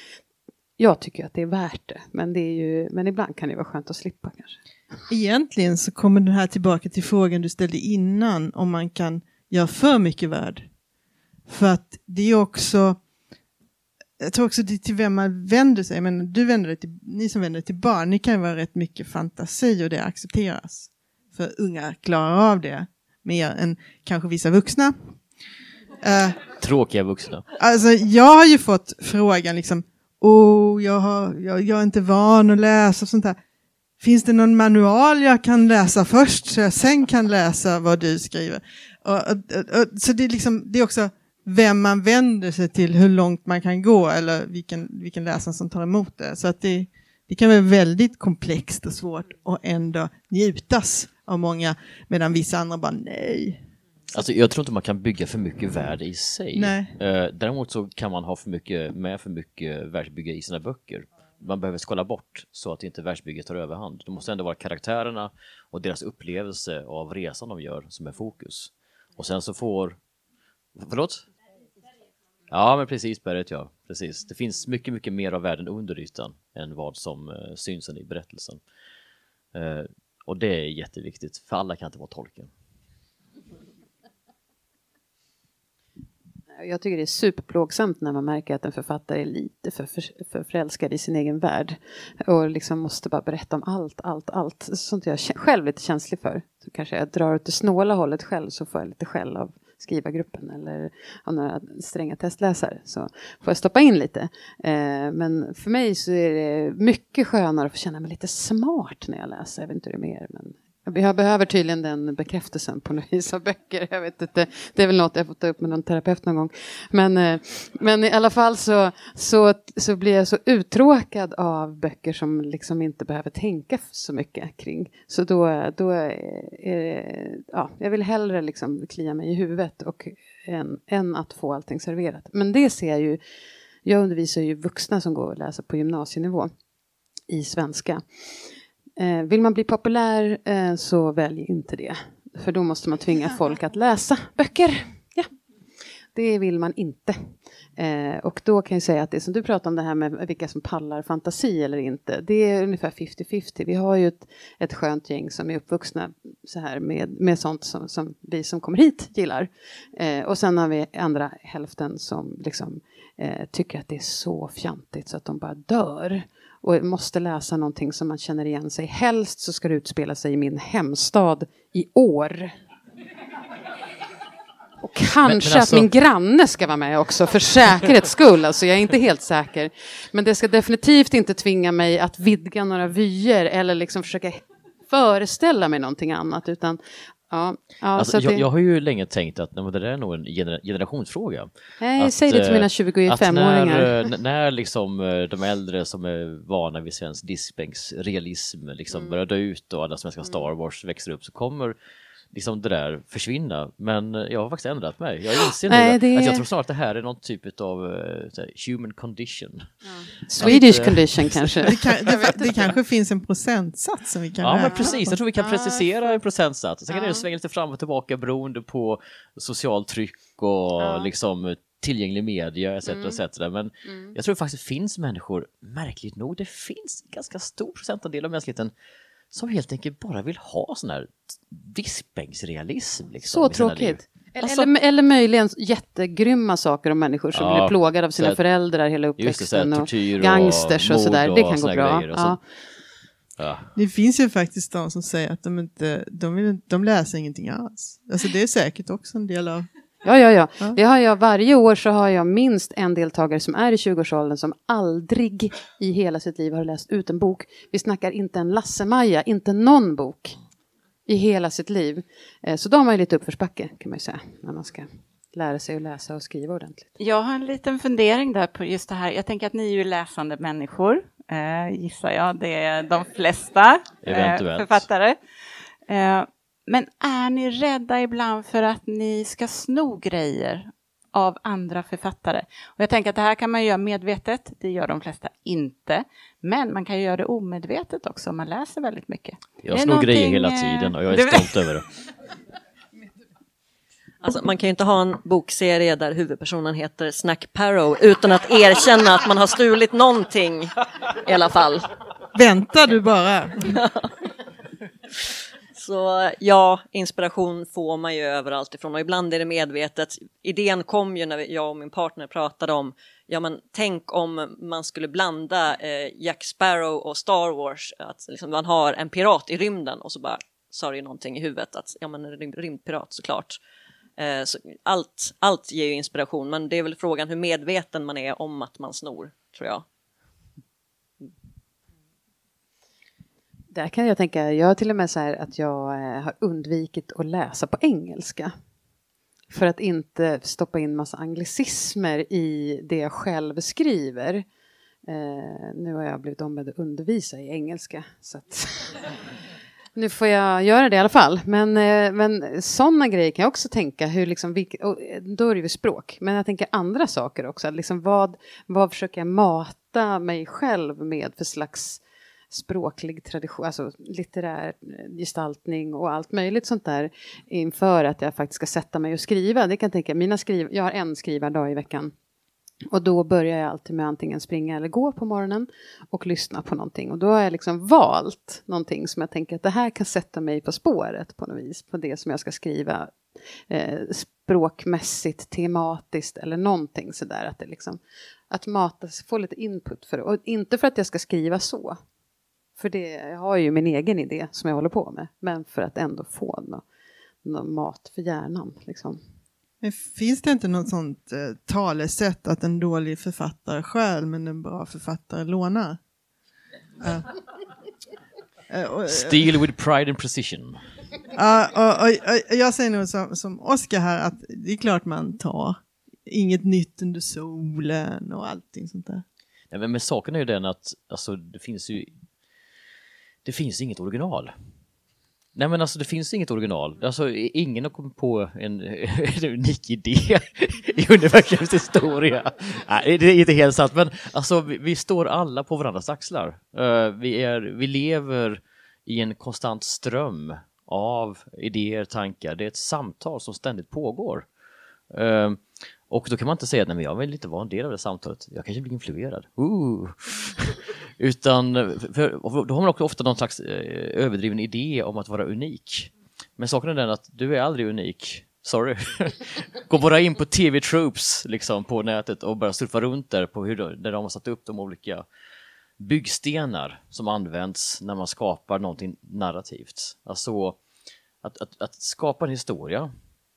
jag tycker att det är värt det, men, det är ju, men ibland kan det vara skönt att slippa kanske. Egentligen så kommer den här tillbaka till frågan du ställde innan om man kan göra för mycket värld. För att det är också, jag tror också det är till vem man vänder sig, men du vänder dig till, ni som vänder dig till barn, ni kan vara rätt mycket fantasi och det accepteras. För unga klarar av det mer än kanske vissa vuxna. Uh, Tråkiga vuxna. Alltså jag har ju fått frågan liksom, oh, jag, har, jag, jag är inte van att läsa och sånt där. Finns det någon manual jag kan läsa först så jag sen kan läsa vad du skriver? Och, och, och, så det är, liksom, det är också vem man vänder sig till, hur långt man kan gå eller vilken, vilken läsare som tar emot det. Så att det, det kan vara väldigt komplext och svårt och ändå njutas av många medan vissa andra bara nej. Alltså jag tror inte man kan bygga för mycket värde i sig. Nej. Eh, däremot så kan man ha för mycket, med för mycket världsbygge i sina böcker man behöver skala bort så att inte världsbygget tar överhand. Det måste ändå vara karaktärerna och deras upplevelse av resan de gör som är fokus. Och sen så får... Förlåt? Ja, men precis berget ja. Precis. Det finns mycket, mycket mer av världen under ytan än vad som uh, syns i berättelsen. Uh, och det är jätteviktigt, för alla kan inte vara tolken. Jag tycker det är superplågsamt när man märker att en författare är lite för, för, för förälskad i sin egen värld och liksom måste bara berätta om allt, allt, allt. Sånt jag är själv lite känslig för. Så kanske jag drar åt det snåla hållet själv så får jag lite skäll av skrivargruppen eller av några stränga testläsare så får jag stoppa in lite. Eh, men för mig så är det mycket skönare att få känna mig lite smart när jag läser. Jag vet inte hur det är mer, men jag behöver tydligen den bekräftelsen på något vis av böcker. Jag vet inte, det är väl något jag får ta upp med någon terapeut någon gång. Men, eh, men i alla fall så, så, så blir jag så uttråkad av böcker som liksom inte behöver tänka så mycket kring. Så då, då är det, ja, jag vill hellre liksom klia mig i huvudet och, än, än att få allting serverat. Men det ser jag ju, jag undervisar ju vuxna som går och läser på gymnasienivå i svenska. Eh, vill man bli populär eh, så välj inte det. För då måste man tvinga folk att läsa böcker. Ja. Det vill man inte. Eh, och då kan jag säga att det som du pratar om det här med vilka som pallar fantasi eller inte. Det är ungefär 50-50. Vi har ju ett, ett skönt gäng som är uppvuxna så här med, med sånt som, som vi som kommer hit gillar. Eh, och sen har vi andra hälften som liksom eh, tycker att det är så fjantigt så att de bara dör och måste läsa någonting som man känner igen sig. Helst så ska det utspela sig i min hemstad i år. Och kanske men, men alltså... att min granne ska vara med också för säkerhets skull. Alltså jag är inte helt säker. Men det ska definitivt inte tvinga mig att vidga några vyer eller liksom försöka föreställa mig någonting annat utan Ja, ja, alltså, jag, det... jag, har ju länge tänkt att nej, det där är nog en generationsfråga. Nej, att, säg det till mina 25-åringar. När, när liksom eh, de äldre som är vana vid svensk diskbänksrealism liksom mm. börjar dö ut och alla som älskar Star Wars växer upp så kommer liksom det där försvinna. Men jag har faktiskt ändrat mig. Jag inser nu det... att jag tror snarare att det här är någon typ av uh, human condition. Ja. Swedish att, condition kanske. Det, kan, det, det kanske finns en procentsats som vi kan Ja, men precis. Jag tror vi kan precisera en procentsats. Sen kan det svänga lite fram och tillbaka beroende på socialt tryck och ja. liksom tillgänglig media etc. Mm. etc. Men mm. jag tror faktiskt det finns människor, märkligt nog, det finns ganska stor procentandel av mänskligheten som helt enkelt bara vill ha sån här diskbänksrealism. Liksom, så tråkigt. Alltså, eller, eller möjligen jättegrymma saker om människor som ja, blir plågade av sina här, föräldrar hela uppväxten. Det, här, och gangsters och, och sådär. Det kan gå bra. Ja. Ja. Det finns ju faktiskt de som säger att de inte, de, vill, de läser ingenting alls. Alltså det är säkert också en del av Ja, ja, ja. Det har jag, varje år så har jag minst en deltagare som är i 20-årsåldern som aldrig i hela sitt liv har läst ut en bok. Vi snackar inte en Lasse-Maja, inte någon bok i hela sitt liv. Eh, Så då har man ju lite uppförsbacke kan man ju säga, när man ska lära sig att läsa och skriva ordentligt. Jag har en liten fundering där på just det här. Jag tänker att ni är ju läsande människor, eh, gissar jag. Det är de flesta eh, Eventuellt. författare. Eh, men är ni rädda ibland för att ni ska sno grejer av andra författare? Och jag tänker att det här kan man göra medvetet, det gör de flesta inte. Men man kan ju göra det omedvetet också om man läser väldigt mycket. Jag snor grejer hela någonting, eh, tiden och jag är stolt över det. Alltså, man kan ju inte ha en bokserie där huvudpersonen heter Snack Parrow utan att erkänna att man har stulit någonting i alla fall. Vänta du bara. Så ja, inspiration får man ju överallt ifrån och ibland är det medvetet. Idén kom ju när jag och min partner pratade om, ja men tänk om man skulle blanda eh, Jack Sparrow och Star Wars, att liksom man har en pirat i rymden och så bara sa det ju någonting i huvudet att ja men en rym- rymdpirat såklart. Eh, så allt, allt ger ju inspiration men det är väl frågan hur medveten man är om att man snor, tror jag. Där kan jag tänka, jag har till och med så här att jag eh, har undvikit att läsa på engelska. För att inte stoppa in massa anglicismer i det jag själv skriver. Eh, nu har jag blivit ombedd att undervisa i engelska. Så att nu får jag göra det i alla fall. Men, eh, men sådana grejer kan jag också tänka. Hur liksom, vilk, och, eh, då är det ju språk. Men jag tänker andra saker också. Liksom vad, vad försöker jag mata mig själv med för slags språklig tradition, alltså litterär eh, gestaltning och allt möjligt sånt där inför att jag faktiskt ska sätta mig och skriva. Det kan jag tänka, mina skriv, jag har en skrivardag i veckan och då börjar jag alltid med antingen springa eller gå på morgonen och lyssna på någonting. Och då har jag liksom valt någonting som jag tänker att det här kan sätta mig på spåret på något vis, på det som jag ska skriva eh, språkmässigt, tematiskt eller någonting sådär. Att det liksom, att matas, få lite input för det. Och inte för att jag ska skriva så, för det, jag har ju min egen idé som jag håller på med. Men för att ändå få nå, nå mat för hjärnan. Liksom. Men finns det inte något sånt eh, talesätt att en dålig författare stjäl men en bra författare lånar? Och- Steal with pride and precision. Jag säger nog som, som Oskar här att det är klart man tar inget nytt under solen och allting sånt där. Nej, men, men saken är ju den att alltså, det finns ju det finns inget original. Nej men alltså det finns inget original. Alltså ingen har kommit på en, en unik idé i universums historia. Nej, det är inte helt sant men alltså vi, vi står alla på varandras axlar. Uh, vi, är, vi lever i en konstant ström av idéer, tankar. Det är ett samtal som ständigt pågår. Uh, och då kan man inte säga att jag vill inte vara en del av det samtalet. Jag kanske blir influerad. Ooh. Utan för, för då har man också ofta någon slags eh, överdriven idé om att vara unik. Men saken är den att du är aldrig unik. Sorry. Gå bara in på TV Troops liksom, på nätet och bara surfa runt där på hur de, där de har satt upp de olika byggstenar som används när man skapar någonting narrativt. Alltså att, att, att skapa en historia,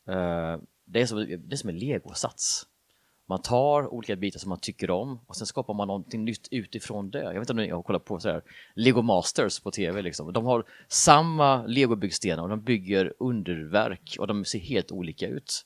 eh, det, är som, det är som en legosats. Man tar olika bitar som man tycker om och sen skapar man någonting nytt utifrån det. Jag vet inte om ni har kollat på så här, Lego Masters på tv. Liksom. De har samma legobyggstenar och de bygger underverk och de ser helt olika ut.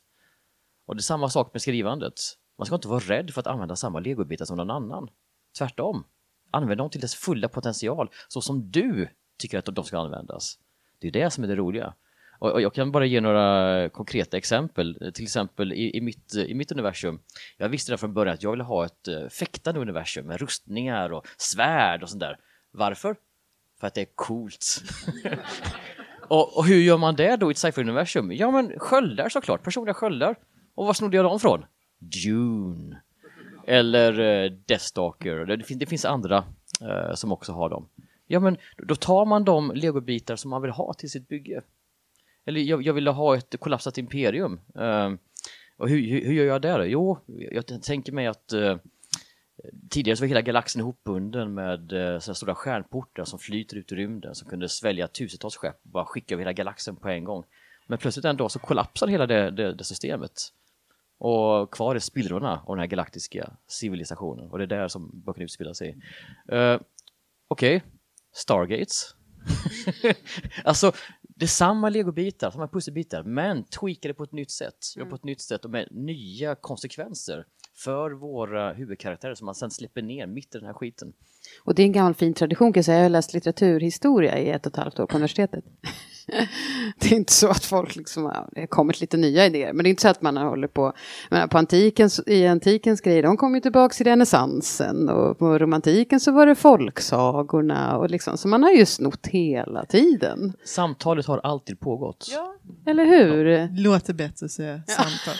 Och det är samma sak med skrivandet. Man ska inte vara rädd för att använda samma legobitar som någon annan. Tvärtom. Använd dem till dess fulla potential så som du tycker att de ska användas. Det är det som är det roliga. Och och jag kan bara ge några konkreta exempel. Till exempel i, i, mitt, i mitt universum. Jag visste redan från början att jag ville ha ett eh, fäktande universum med rustningar och svärd och sånt där. Varför? För att det är coolt. och, och hur gör man det då i ett sci-fi-universum? Ja men sköldar såklart, personliga sköldar. Och var snodde jag dem från? Dune. Eller eh, Deathstalker. Det, fin- det finns andra eh, som också har dem. Ja men då tar man de legobitar som man vill ha till sitt bygge. Eller jag, jag ville ha ett kollapsat imperium. Uh, och hur, hur, hur gör jag det då? Jo, jag tänker mig att uh, tidigare så var hela galaxen ihopbunden med eh, uh, sådana stora stjärnportar som flyter ut i rymden som kunde svälja tusentals skepp och bara skicka över hela galaxen på en gång. Men plötsligt en dag så kollapsar hela det, det, det systemet. Och kvar är spillrorna av den här galaktiska civilisationen och det är där som böckerna utspelar sig. Uh, Okej, okay. Stargates. alltså, det är samma legobitar, samma pusselbitar, men tweakade på ett nytt sätt. Mm. På ett nytt sätt och med nya konsekvenser för våra huvudkaraktärer som man sen släpper ner mitt i den här skiten. Och det är en gammal fin tradition kan jag säga. Jag har läst litteraturhistoria i ett och ett halvt år på universitetet. det är inte så att folk liksom har kommit lite nya idéer. Men det är inte så att man håller på. Men på antikens, I antikens grejer, de kom ju tillbaka i renässansen. Och på romantiken så var det folksagorna. Och liksom, så man har ju snott hela tiden. Samtalet har alltid pågått. Ja, eller hur? Ja. Låter bättre att säga ja. samtal.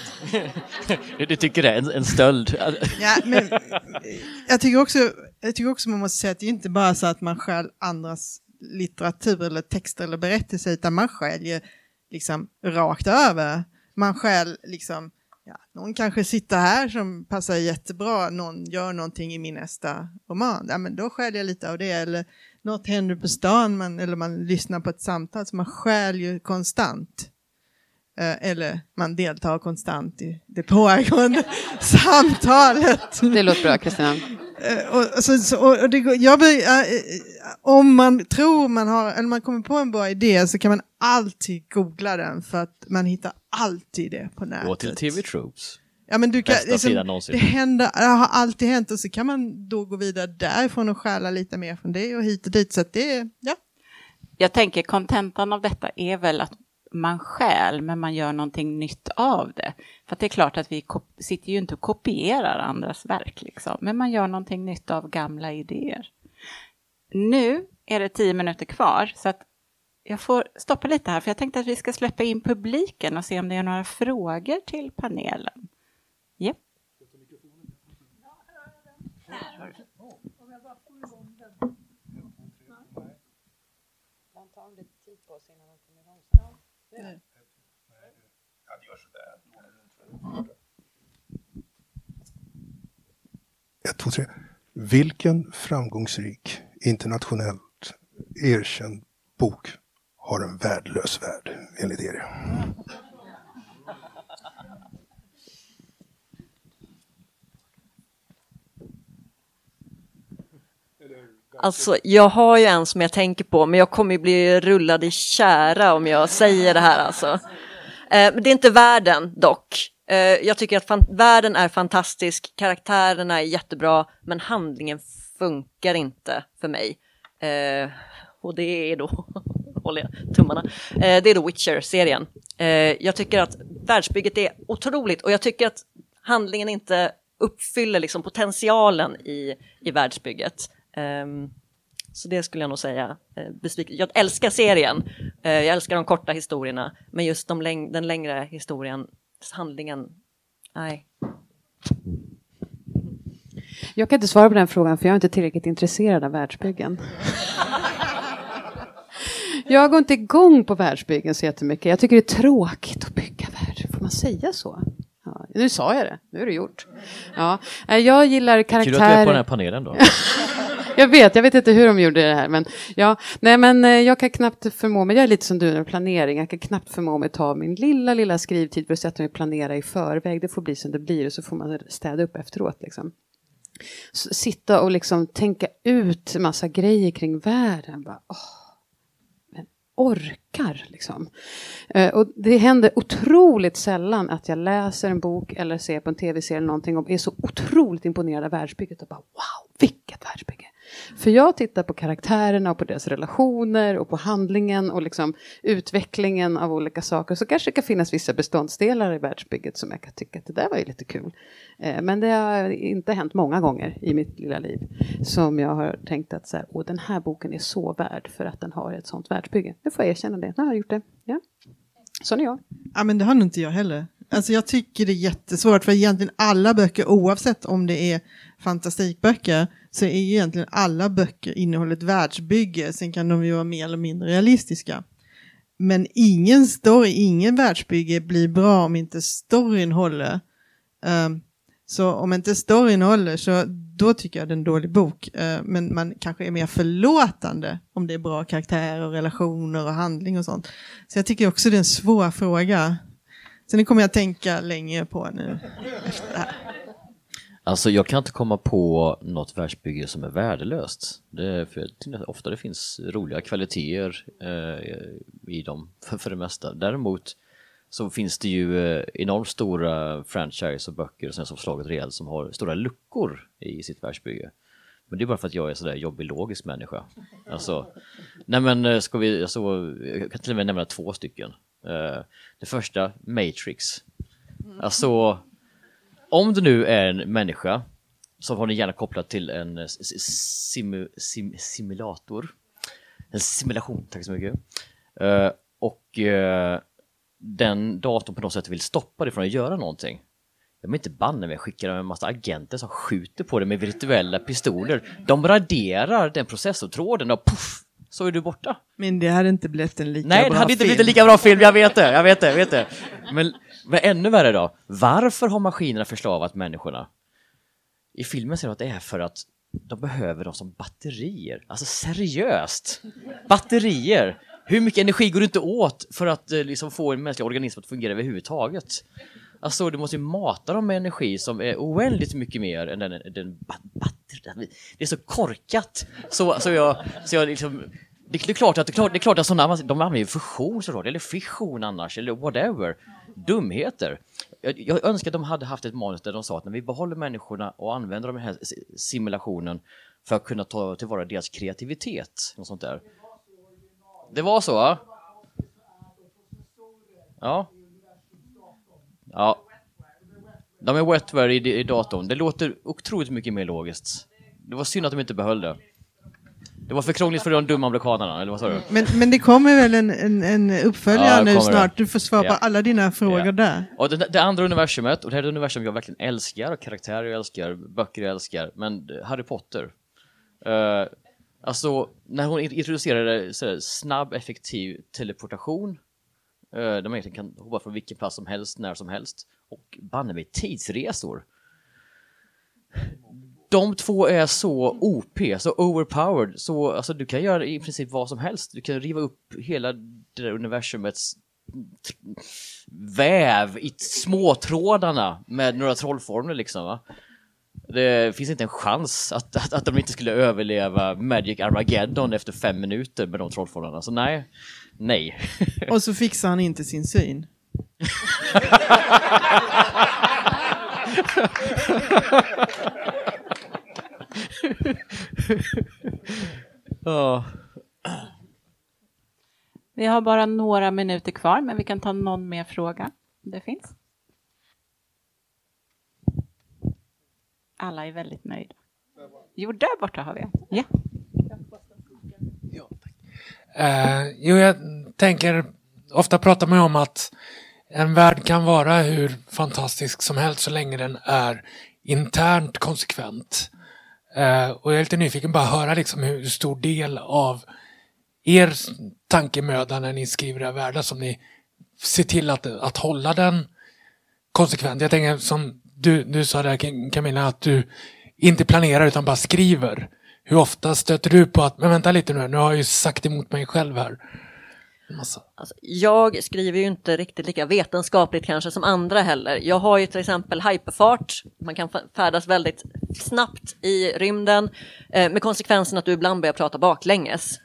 du tycker det är en, en stöld? ja, men jag tycker, också, jag tycker också man måste säga att det är inte bara så att man stjäl andras litteratur eller texter eller berättelser utan man stjäl ju liksom rakt över. Man stjäl liksom, ja, någon kanske sitter här som passar jättebra, någon gör någonting i min nästa roman, ja men då stjäl jag lite av det. Eller något händer på stan man, eller man lyssnar på ett samtal, så man stjäl ju konstant. Eh, eller man deltar konstant i det pågående samtalet. Det låter bra, Kristina. Eh, och, så, så, och det, jag, äh, om man tror man har, eller man kommer på en bra idé så kan man alltid googla den för att man hittar alltid det på nätet. Gå till TV Troops. Ja, men du kan, liksom, det, händer, det har alltid hänt och så kan man då gå vidare därifrån och stjäla lite mer från det och hit och dit. Så att det, ja. Jag tänker kontentan av detta är väl att man stjäl, men man gör någonting nytt av det. För det är klart att vi sitter ju inte och kopierar andras verk, liksom, men man gör någonting nytt av gamla idéer. Nu är det tio minuter kvar, så att jag får stoppa lite här, för jag tänkte att vi ska släppa in publiken och se om det är några frågor till panelen. Yep. Nej. Ett, två, tre. Vilken framgångsrik, internationellt erkänd bok har en värdelös värld, enligt er? Alltså, jag har ju en som jag tänker på, men jag kommer ju bli rullad i kära om jag säger det här alltså. Eh, det är inte världen dock. Eh, jag tycker att världen är fantastisk, karaktärerna är jättebra, men handlingen funkar inte för mig. Eh, och det är då, håller jag tummarna, eh, det är då Witcher-serien. Eh, jag tycker att världsbygget är otroligt och jag tycker att handlingen inte uppfyller liksom potentialen i, i världsbygget. Um, så det skulle jag nog säga. Uh, jag älskar serien, uh, jag älskar de korta historierna, men just de läng den längre historien, handlingen, nej. Jag kan inte svara på den frågan för jag är inte tillräckligt intresserad av världsbyggen. jag går inte igång på världsbyggen så jättemycket. Jag tycker det är tråkigt att bygga värld. Får man säga så? Ja, nu sa jag det, nu är det gjort. Ja, jag gillar karaktärer. Kul att du är på den här panelen då. jag vet, jag vet inte hur de gjorde det här. Men, ja, nej, men eh, jag kan knappt förmå mig, jag är lite som du när planering, jag kan knappt förmå mig ta min lilla, lilla skrivtid för att sätta mig och planera i förväg. Det får bli som det blir och så får man städa upp efteråt. Liksom. Sitta och liksom tänka ut massa grejer kring världen. Bara, åh orkar. Liksom. Eh, och det händer otroligt sällan att jag läser en bok eller ser på en tv-serie eller någonting och är så otroligt imponerad av världsbygget och bara wow, vilket världsbygge! För jag tittar på karaktärerna och på deras relationer och på handlingen och liksom utvecklingen av olika saker. Så kanske det kan finnas vissa beståndsdelar i världsbygget som jag kan tycka att det där var ju lite kul. Eh, men det har inte hänt många gånger i mitt lilla liv som jag har tänkt att så här, Åh, den här boken är så värd för att den har ett sånt världsbygge. Nu får jag erkänna det, nu har jag gjort det. Ja. Sån är jag. Ja, men det har nog inte jag heller. Alltså jag tycker det är jättesvårt för egentligen alla böcker oavsett om det är fantastikböcker så är egentligen alla böcker innehåller ett världsbygge. Sen kan de ju vara mer eller mindre realistiska. Men ingen story, ingen världsbygge blir bra om inte storyn håller. Um, så om inte storyn håller så då tycker jag det är en dålig bok. Uh, men man kanske är mer förlåtande om det är bra karaktärer och relationer och handling och sånt. Så jag tycker också det är en svår fråga. Så den kommer jag tänka länge på nu. Efter det här. Alltså jag kan inte komma på något världsbygge som är värdelöst. Det är för jag tycker ofta det finns roliga kvaliteter eh, i dem för, för det mesta. Däremot så finns det ju eh, enormt stora franchise och böcker som slaget rejält som har stora luckor i sitt världsbygge. Men det är bara för att jag är sådär jobbig logisk människa. Alltså, nej men eh, ska vi, alltså, jag kan till och med nämna två stycken. Eh, det första, Matrix. Alltså, om du nu är en människa så har ni gärna kopplat till en simu, sim, simulator. En simulation, tack så mycket. Eh, och eh, den datorn på något sätt vill stoppa dig från att göra någonting. Jag vill inte banne mig skicka en massa agenter som skjuter på dig med virtuella pistoler. De raderar den processortråden och puff, så är du borta. Men det hade inte blivit en lika Nej, bra det hade inte film. blivit en lika bra film, jag vet det, jag vet det, jag vet det. Men, men ännu värre då, varför har maskinerna förslavat människorna? I filmen säger de att det är för att de behöver dem som batterier. Alltså seriöst! Batterier! Hur mycket energi går det inte åt för att eh, liksom, få en mänsklig organism att fungera överhuvudtaget? Alltså, du måste ju mata dem med energi som är oändligt mycket mer än den, den batteri. Det är så korkat! Så, så jag, så jag liksom, det, det är klart att, det är klart, det är klart att sådana, de använder ju fusion såklart, eller fission annars, eller whatever. Dumheter. Jag, jag önskar att de hade haft ett manus där de sa att när vi behåller människorna och använder den här simulationen för att kunna ta tillvara deras kreativitet. Och sånt där. Det var så? va? Ja. Ja. De är wetware i, i datorn. Det låter otroligt mycket mer logiskt. Det var synd att de inte behöll det. Det var för krångligt för de dumma amerikanerna, eller vad sa du? Men, men det kommer väl en, en, en uppföljare Ja, nu snart? det. Du får svara Ja. på alla dina frågor Ja. där. Och det, det andra universumet, och det här är ett universum jag verkligen älskar, och karaktärer jag älskar, böcker jag älskar, men Harry Potter. Uh, alltså, när hon introducerade så här, snabb, effektiv teleportation, uh, där man egentligen kan hoppa från vilken plats som helst, när som helst, och banne mig tidsresor. De två är så OP, så overpowered, så alltså, du kan göra i princip vad som helst. Du kan riva upp hela det där universumets väv i småtrådarna med några trollformler liksom va. Det finns inte en chans att, att, att de inte skulle överleva Magic Armageddon efter fem minuter med de trollformlerna, så nej. Nej. Och så fixar han inte sin syn. oh. Vi har bara några minuter kvar, men vi kan ta någon mer fråga. om Det finns. Alla är väldigt nöjda. Jo, där borta har vi en. Ja. Uh, jo, jag tänker, ofta pratar man om att en värld kan vara hur fantastisk som helst så länge den är internt konsekvent. Eh, och jag är lite nyfiken bara höra liksom hur stor del av er tankemöda när ni skriver era världar som ni ser till att, att hålla den konsekvent. Jag tänker som du, du sa där Camilla, att du inte planerar utan bara skriver. Hur ofta stöter du på att, men vänta lite nu, nu har jag ju sagt emot mig själv här. Massa. Alltså, jag skriver ju inte riktigt lika vetenskapligt kanske som andra heller. Jag har ju till exempel hyperfart. Man kan färdas väldigt snabbt i rymden eh, med konsekvensen att du ibland börjar prata baklänges.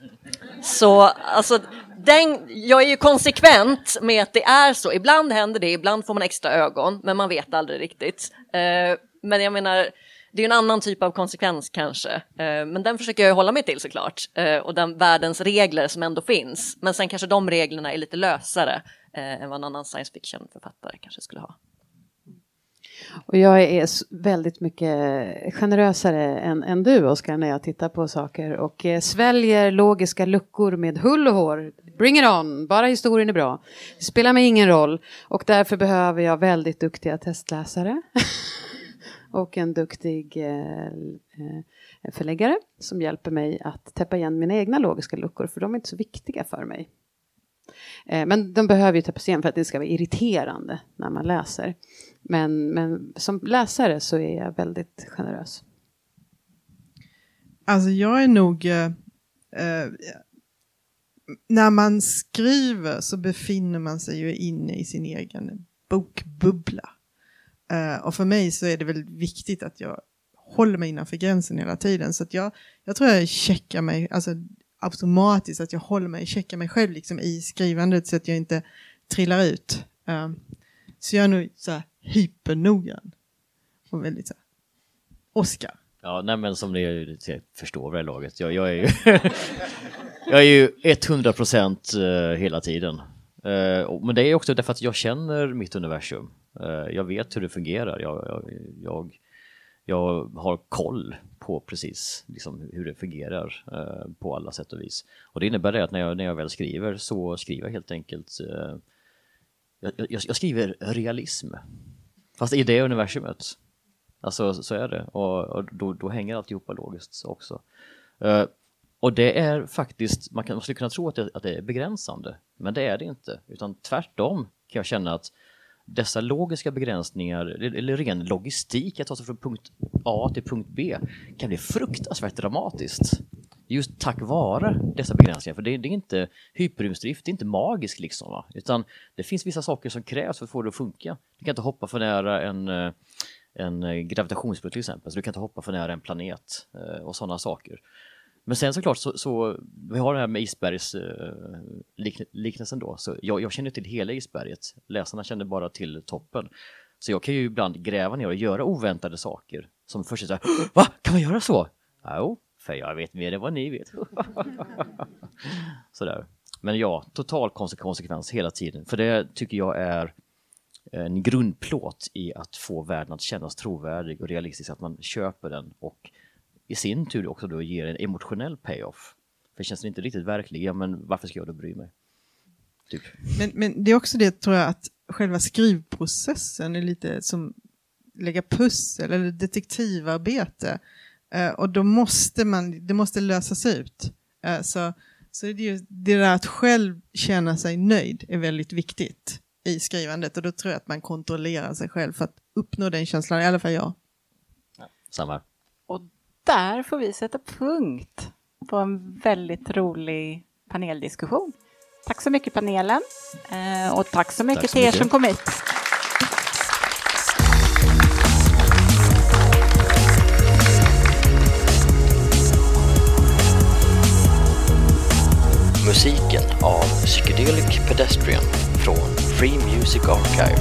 Så alltså, den, jag är ju konsekvent med att det är så. Ibland händer det, ibland får man extra ögon, men man vet aldrig riktigt. Eh, men jag menar, det är en annan typ av konsekvens kanske. Eh, men den försöker jag hålla mig till såklart. Eh, och den världens regler som ändå finns. Men sen kanske de reglerna är lite lösare eh, än vad en annan science fiction-författare kanske skulle ha. Och jag är väldigt mycket generösare än, än du, Oskar, när jag tittar på saker och eh, sväljer logiska luckor med hull och hår. Bring it on, bara historien är bra. Det spelar mig ingen roll och därför behöver jag väldigt duktiga testläsare. och en duktig eh, eh, förläggare som hjälper mig att täppa igen mina egna logiska luckor, för de är inte så viktiga för mig. Eh, Men de behöver ju täppas igen för att det ska vara irriterande när man läser. Men, men som läsare så är jag väldigt generös. Alltså jag är nog... Eh, eh, när man skriver så befinner man sig ju inne i sin egen bokbubbla. Eh, och för mig så är det väl viktigt att jag håller mig innanför gränsen hela tiden. Så att jag, jag tror jag checkar mig, alltså automatiskt att jag håller mig, checkar mig själv liksom i skrivandet så att jag inte trillar ut. Eh, så jag är nog så här hypernoggrann. Och väldigt så här, Oscar. Ja, nej men som ni förstår vid det laget, jag, jag är ju jag är ju 100% eh, hela tiden. Eh, men det är också därför att jag känner mitt universum. Eh, jag vet hur det fungerar. Jag, jag, jag, jag har koll på precis liksom, hur det fungerar eh, på alla sätt och vis. Och det innebär det att när jag, när jag väl skriver så skriver jag helt enkelt jag, jag, jag skriver realism. Fast i det universumet. Alltså så är det och, och då, då hänger alltihopa logiskt också. Och det är faktiskt, man, kan, man skulle kunna tro att det, att det är begränsande, men det är det inte. Utan tvärtom kan jag känna att dessa logiska begränsningar, eller, ren logistik, att ta sig från punkt A till punkt B, kan bli fruktansvärt dramatiskt. Just tack vare dessa begränsningar, för det, det är inte hyperrymdsdrift, det är inte magiskt liksom, va? utan det finns vissa saker som krävs för att få det att funka. Du kan inte hoppa för nära en eh, en eh, till exempel, så du kan inte hoppa för nära en planet eh, och sådana saker. Men sen såklart så, så vi har det här med isbergsliknelsen eh, då, så jag, jag känner till hela isberget, läsarna känner bara till toppen. Så jag kan ju ibland gräva ner och göra oväntade saker som först är såhär, va, kan man göra så? Jo, för jag vet mer än vad ni vet. Sådär. Men ja, total konsekvens hela tiden, för det tycker jag är en grundplåt i att få världen att kännas trovärdig och realistisk, att man köper den och i sin tur också då ger en emotionell payoff. För känns det inte riktigt verklig, ja men varför ska jag då bry mig? Typ. Men, men det är också det tror jag att själva skrivprocessen är lite som lägga pussel eller detektivarbete. Eh, och då måste man, det måste lösas ut. Eh, så så är det, ju, det där att själv känna sig nöjd är väldigt viktigt i skrivandet och då tror jag att man kontrollerar sig själv för att uppnå den känslan, i alla fall jag. Samma. Och där får vi sätta punkt på en väldigt rolig paneldiskussion. Tack så mycket panelen eh, och tack så mycket Tack så till er mycket. som kom hit. Musiken av Psychedelic Pedestrian från Free Music Archive.